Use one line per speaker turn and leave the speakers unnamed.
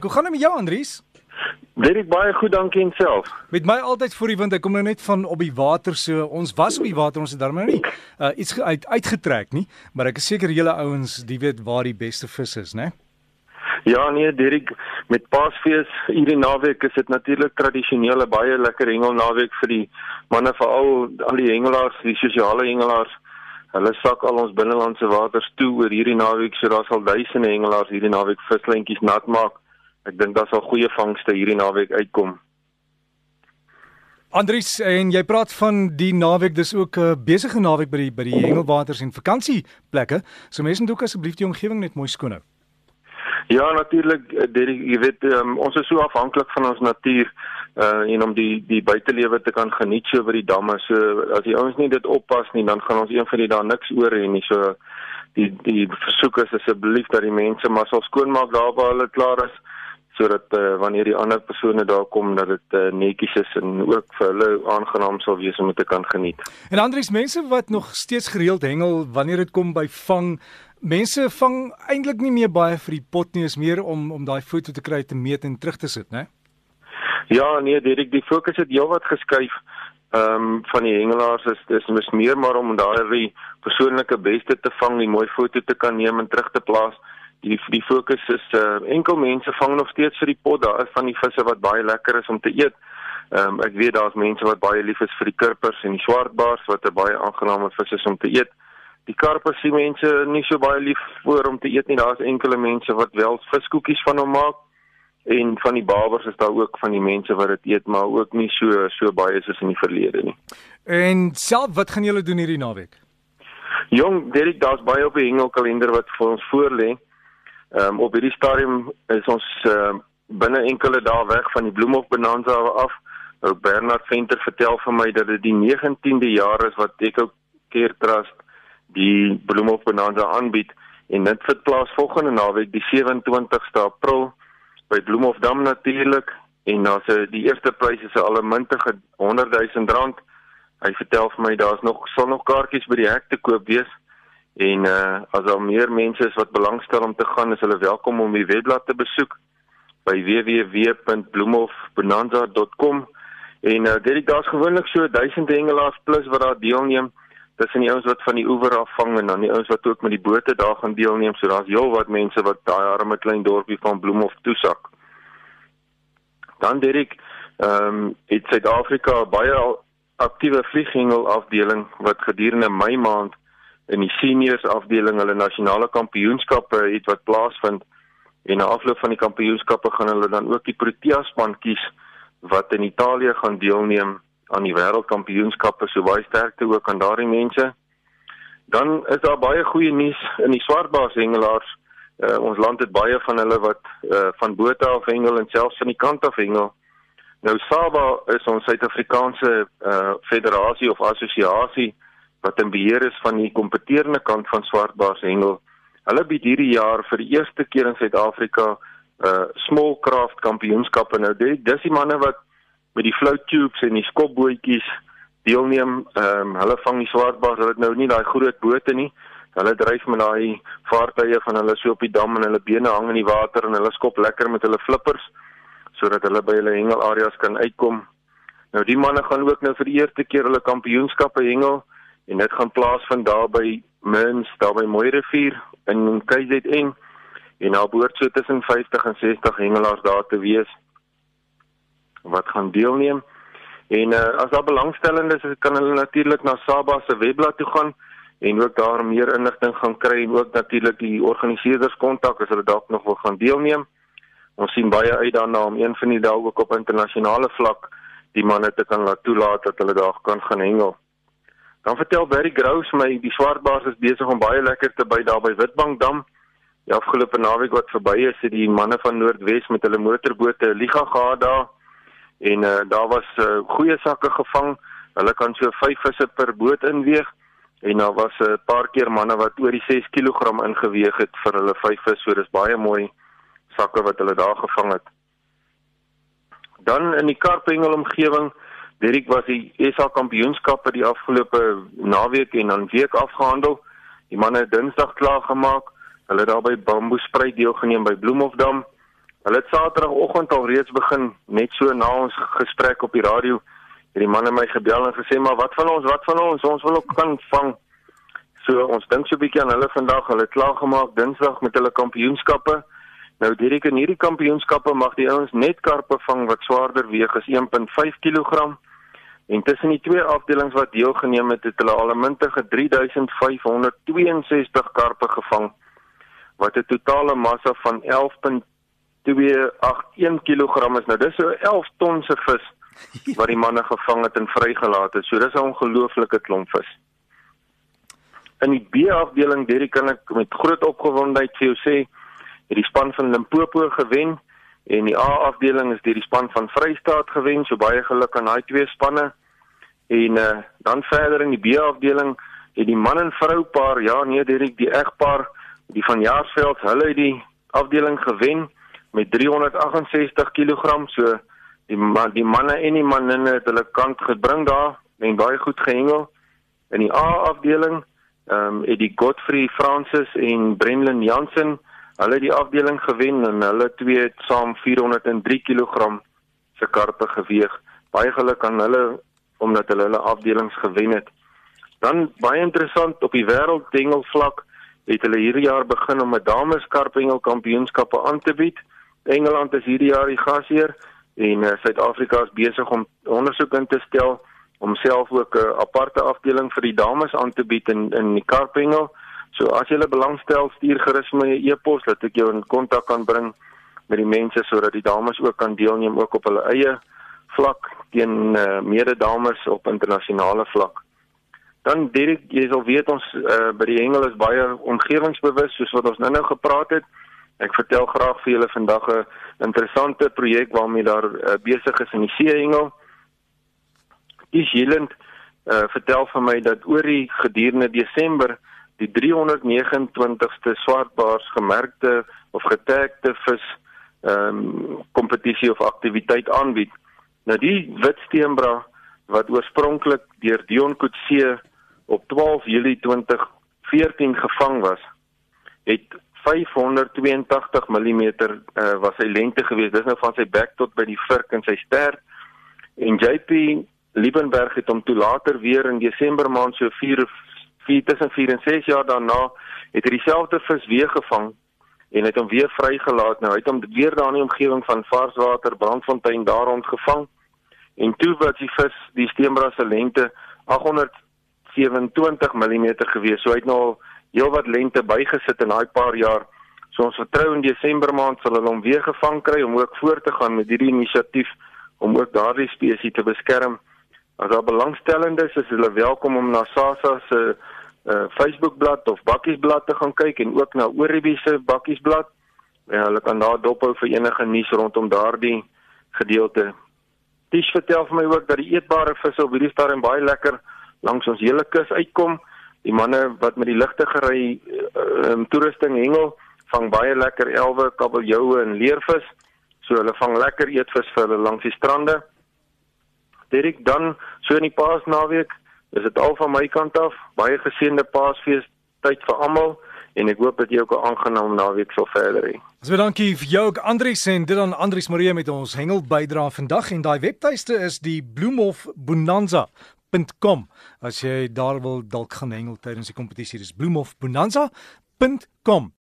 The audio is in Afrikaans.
Hoe gaan dit met jou Andries?
Dit baie goed, dankie en self.
Met my altyd voor die wind. Ek kom nou net van op die water so. Ons was op die water, ons het daarmee nou nie uh, iets uit, uitgetrek nie, maar ek is seker julle ouens, die weet waar die beste vis is, né?
Ja nee, Dirk, met Paasfees hierdie naweek is dit natuurlik tradisionele baie lekker hengelnaweek vir die manne veral al die hengelaars, die sosiale hengelaars. Hulle sak al ons binnelandse waters toe oor hierdie naweek, so daar sal duisende hengelaars hierdie naweek vislentjies nat maak. Ek dink daar sal goeie vangste hierdie naweek uitkom.
Andries, en jy praat van die naweek, dis ook 'n uh, besige naweek by die by die hengelwaters en vakansieplekke. So mense moet ook asseblief die omgewing net mooi skoon hou.
Ja, natuurlik, eh, jy weet um, ons is so afhanklik van ons natuur uh en om die die buitelewe te kan geniet so by die damme. So as die ouens nie dit oppas nie, dan gaan ons een van die dae niks oor hê nie. So die die versoek is asseblief dat die mense maar sal skoonmaak daar waar hulle klaar is sodat uh, wanneer die ander persone daar kom dat dit uh, netjies is en ook vir hulle aangenaam sal wees om dit te kan geniet.
En Andries, mense wat nog steeds gereeld hengel wanneer dit kom by vang Mense vang eintlik nie meer baie vir die pot nie, is meer om om daai foto te kry te meet en terug te sit, né?
Ja, nee, Dirk, die fokus het heelwat geskuif. Ehm um, van die hengelaars is dis mis meer maar om daai persoonlike beste te vang, die mooi foto te kan neem en terug te plaas. Die die fokus is uh, enkel mense vang nog steeds vir die pot, daar is van die visse wat baie lekker is om te eet. Ehm um, ek weet daar's mense wat baie lief is vir die kurpers en die swartbaars wat 'n baie aangename vis is om te eet die karpe sien mense nie so baie lief voor om te eet nie. Daar's enkele mense wat wel viskoekies van hom maak en van die babers is daar ook van die mense wat dit eet, maar ook nie so so baie soos in die verlede nie.
En self wat gaan julle doen hierdie naweek?
Jong, Derek, daar's baie op die hengelkalender wat vir ons voorlê. Ehm um, op hierdie stadium is ons uh, binne enkele dae weg van die Bloemhof Bonanza af. Ou Bernard Venter vertel vir my dat dit die 19de jaar is wat ook keer trust die Bloemhof Bonanza aanbied en dit vind plaas volgende naweek die 27ste April by Bloemhof Dam natuurlik en dan se die eerste pryse is al 'n muntige 100 000 rand. Hy vertel vir my daar's nog sal nog kaartjies by die hek te koop wees en uh as daar meer mense is wat belangstel om te gaan, is hulle welkom om die webblad te besoek by www.bloemhofbonanza.com en uh dit daar's gewoonlik so 1000 hengelaars plus wat daar deelneem tussen die ouens wat van die oewer af vang en dan die ouens wat ook met die bote daar gaan deelneem. So daar's heelwat mense wat daai arme klein dorpie van Bloemhof toesak. Dan Dirk, ehm um, het Suid-Afrika baie aktiewe vlieghengel afdeling wat gedurende Mei maand in die seniors afdeling hulle nasionale kampioenskappe het wat plaasvind en na afloop van die kampioenskappe gaan hulle dan ook die Protea span kies wat in Italië gaan deelneem aan die wêreldkampioenskappe so baie sterkte ook aan daardie mense. Dan is daar baie goeie nuus in die swartbaars hengelaars. Uh, ons land het baie van hulle wat uh, van bote af hengel en selfs van die kant af hengel. Nou Saba is ons Suid-Afrikaanse uh, federasie of assosiasie wat in beheer is van die kompeterende kant van swartbaars hengel. Hulle bied hierdie jaar vir die eerste keer in Suid-Afrika uh small craft kampioenskappe. Nou dit dis die manne wat met die float tubes en die skopbootjies deelneem. Ehm um, hulle vang die swartbaars, hulle het nou nie daai groot bote nie. Hulle dryf met daai vaartuie van hulle so op die dam en hulle bene hang in die water en hulle skop lekker met hulle flippers sodat hulle by hulle hengelareas kan uitkom. Nou die manne gaan ook nou vir die eerste keer hulle kampioenskappe hengel en dit gaan plaasvind daar by Mins, daar by Mooirivier in KZN en daar behoort so tussen 50 en 60 hengelaars daar te wees wat gaan deelneem. En uh, as daar belangstellendes is, kan hulle natuurlik na Saba se webblad toe gaan en ook daar meer inligting gaan kry en ook natuurlik die organiseerders kontak as hulle dalk nog wil gaan deelneem. Ons sien baie uit daarna om een van die dae ook op internasionale vlak die manne te kan laat toelaat dat hulle daar kan gaan hengel. Dan vertel Barry Grouse my die swartbaars is besig om baie lekker te by daar by Witbankdam. Die afgelope naweek wat verby is, het die manne van Noordwes met hulle motorbote 'n liga gehad daar en uh, daar was uh, goeie sakke gevang. Hulle kan so 5 visse per boot inweeg en daar was 'n uh, paar keer manne wat oor die 6 kg ingeweeg het vir hulle 5 vis. So dis baie mooi sakke wat hulle daar gevang het. Dan in die Karpengel omgewing, Derek was die SA kampioenskappe die afgelope naweek en dan week afgehandel. Die manne het Dinsdag klaar gemaak. Hulle het daar by Bamboe Spruit deelgeneem by Bloemhofdam Hulle het Saterdagoggend al reeds begin net so na ons gesprek op die radio. Het die manne my gebel en gesê maar wat van ons, wat van ons? Ons wil ook kan vang. So ons dink so 'n bietjie aan hulle vandag. Hulle het klaar gemaak Dinsdag met hulle kampioenskappe. Nou direk in hierdie kampioenskappe mag die ouens net karpe vang wat swaarder weeg as 1.5 kg. En tussen die twee afdelings wat deelgeneem het, het hulle al 'n mintige 3562 karpe gevang wat 'n totale massa van 11.281 kg is. Nou dis so 11 ton se vis wat die manne gevang het en vrygelaat het. So dis 'n ongelooflike klomp vis. In die B-afdeling, Derek kan ek met groot opgewondenheid vir jou sê, het die span van Limpopo gewen en die A-afdeling is deur die span van Vrystaat gewen. So baie geluk aan daai twee spanne. En uh, dan verder in die B-afdeling het die man en vrou paar, ja nee, Derek, die egpaar die van Jaarsveld, hulle het die afdeling gewen met 368 kg. So die man, die manne en die manne het hulle kant gebring daar en baie goed gehengel. In die A-afdeling ehm um, het die Godfrey Francis en Brenlin Jansen hulle die afdeling gewen en hulle twee het saam 403 kg se karpe geweeg. Baie geluk aan hulle omdat hulle hulle afdelings gewen het. Dan baie interessant op die wêrelddengel vlak het hulle hierdie jaar begin om 'n dames karpengel kampioenskappe aan te bied. Engeland is hierdie jaar die gasheer en uh, Suid-Afrika is besig om ondersoek in te stel om self ook 'n aparte afdeling vir die dames aan te bied in in die karpengel. So as jy belangstel, stuur gerus my 'n e-pos dat ek jou in kontak kan bring met die mense sodat die dames ook kan deelneem ook op hulle eie vlak teen uh, mededames op internasionale vlak. Dan Dirk, jy sal weet ons uh, by die hengel is baie omgewingsbewus soos wat ons nou-nou gepraat het. Ek vertel graag vir julle vandag 'n interessante projek waarmee daar uh, besig is in die seehengel. Die Zeeland uh, vertel vir my dat oor die gedurende Desember die 329ste swartbaars gemerkte of getagde vis ehm um, kompetisie of aktiwiteit aanbied. Nou die witsteenbra wat oorspronklik deur Dion Coetzee op 12 Julie 2014 gevang was, het 582 mm uh, was sy lengte gewees. Dis nou van sy bek tot by die vurk en sy stert. En JP Liebenberg het hom toe later weer in Desember maand so 4 4 tussen 4 en 6 jaar daarna het hy dieselfde vis weer gevang en het hom weer vrygelaat. Nou hy het hom weer daar in die omgewing van Varswater, Brandfontein daar rond gevang. En toe was die vis die steenbras se lengte 800 27 mm gewees. So hy het nou heelwat lengte bygesit in daai paar jaar. So ons vertrou in Desember maand sal hulle hom weer gevang kry om ook voort te gaan met hierdie inisiatief om ook daardie spesies te beskerm. As daar belangstellendes is, is hulle welkom om na SASSA se uh, Facebookblad of Bakkiesblad te gaan kyk en ook na Oribi se Bakkiesblad. En hulle kan daar dophou vir enige nuus rondom daardie gedeelte. Dis vertel vir my ook dat die eetbare visse op hierdie stadium baie lekker langs ons hele kus uitkom. Die manne wat met die ligte gery uh, um, toerusting hengel vang baie lekker elwe, kabeljoue en leervis. So hulle vang lekker eetvis vir hulle langs die strande. Dirk dan so in die Paasnaweek, is dit al van my kant af. Baie geseënde Paasfees. Tyd vir almal. En ek hoop dat jy ook 'n aangename naweek sal verder hê.
Ons wil dankie vir jou Andrius en dit aan Andrius Marie met ons hengel bydra vandag. En daai webtuiste is die Bloemhof Bonanza bloemhofbonanza.com as jy daar wil dalk gaan hengel tydens die kompetisie dis bloemhofbonanza.com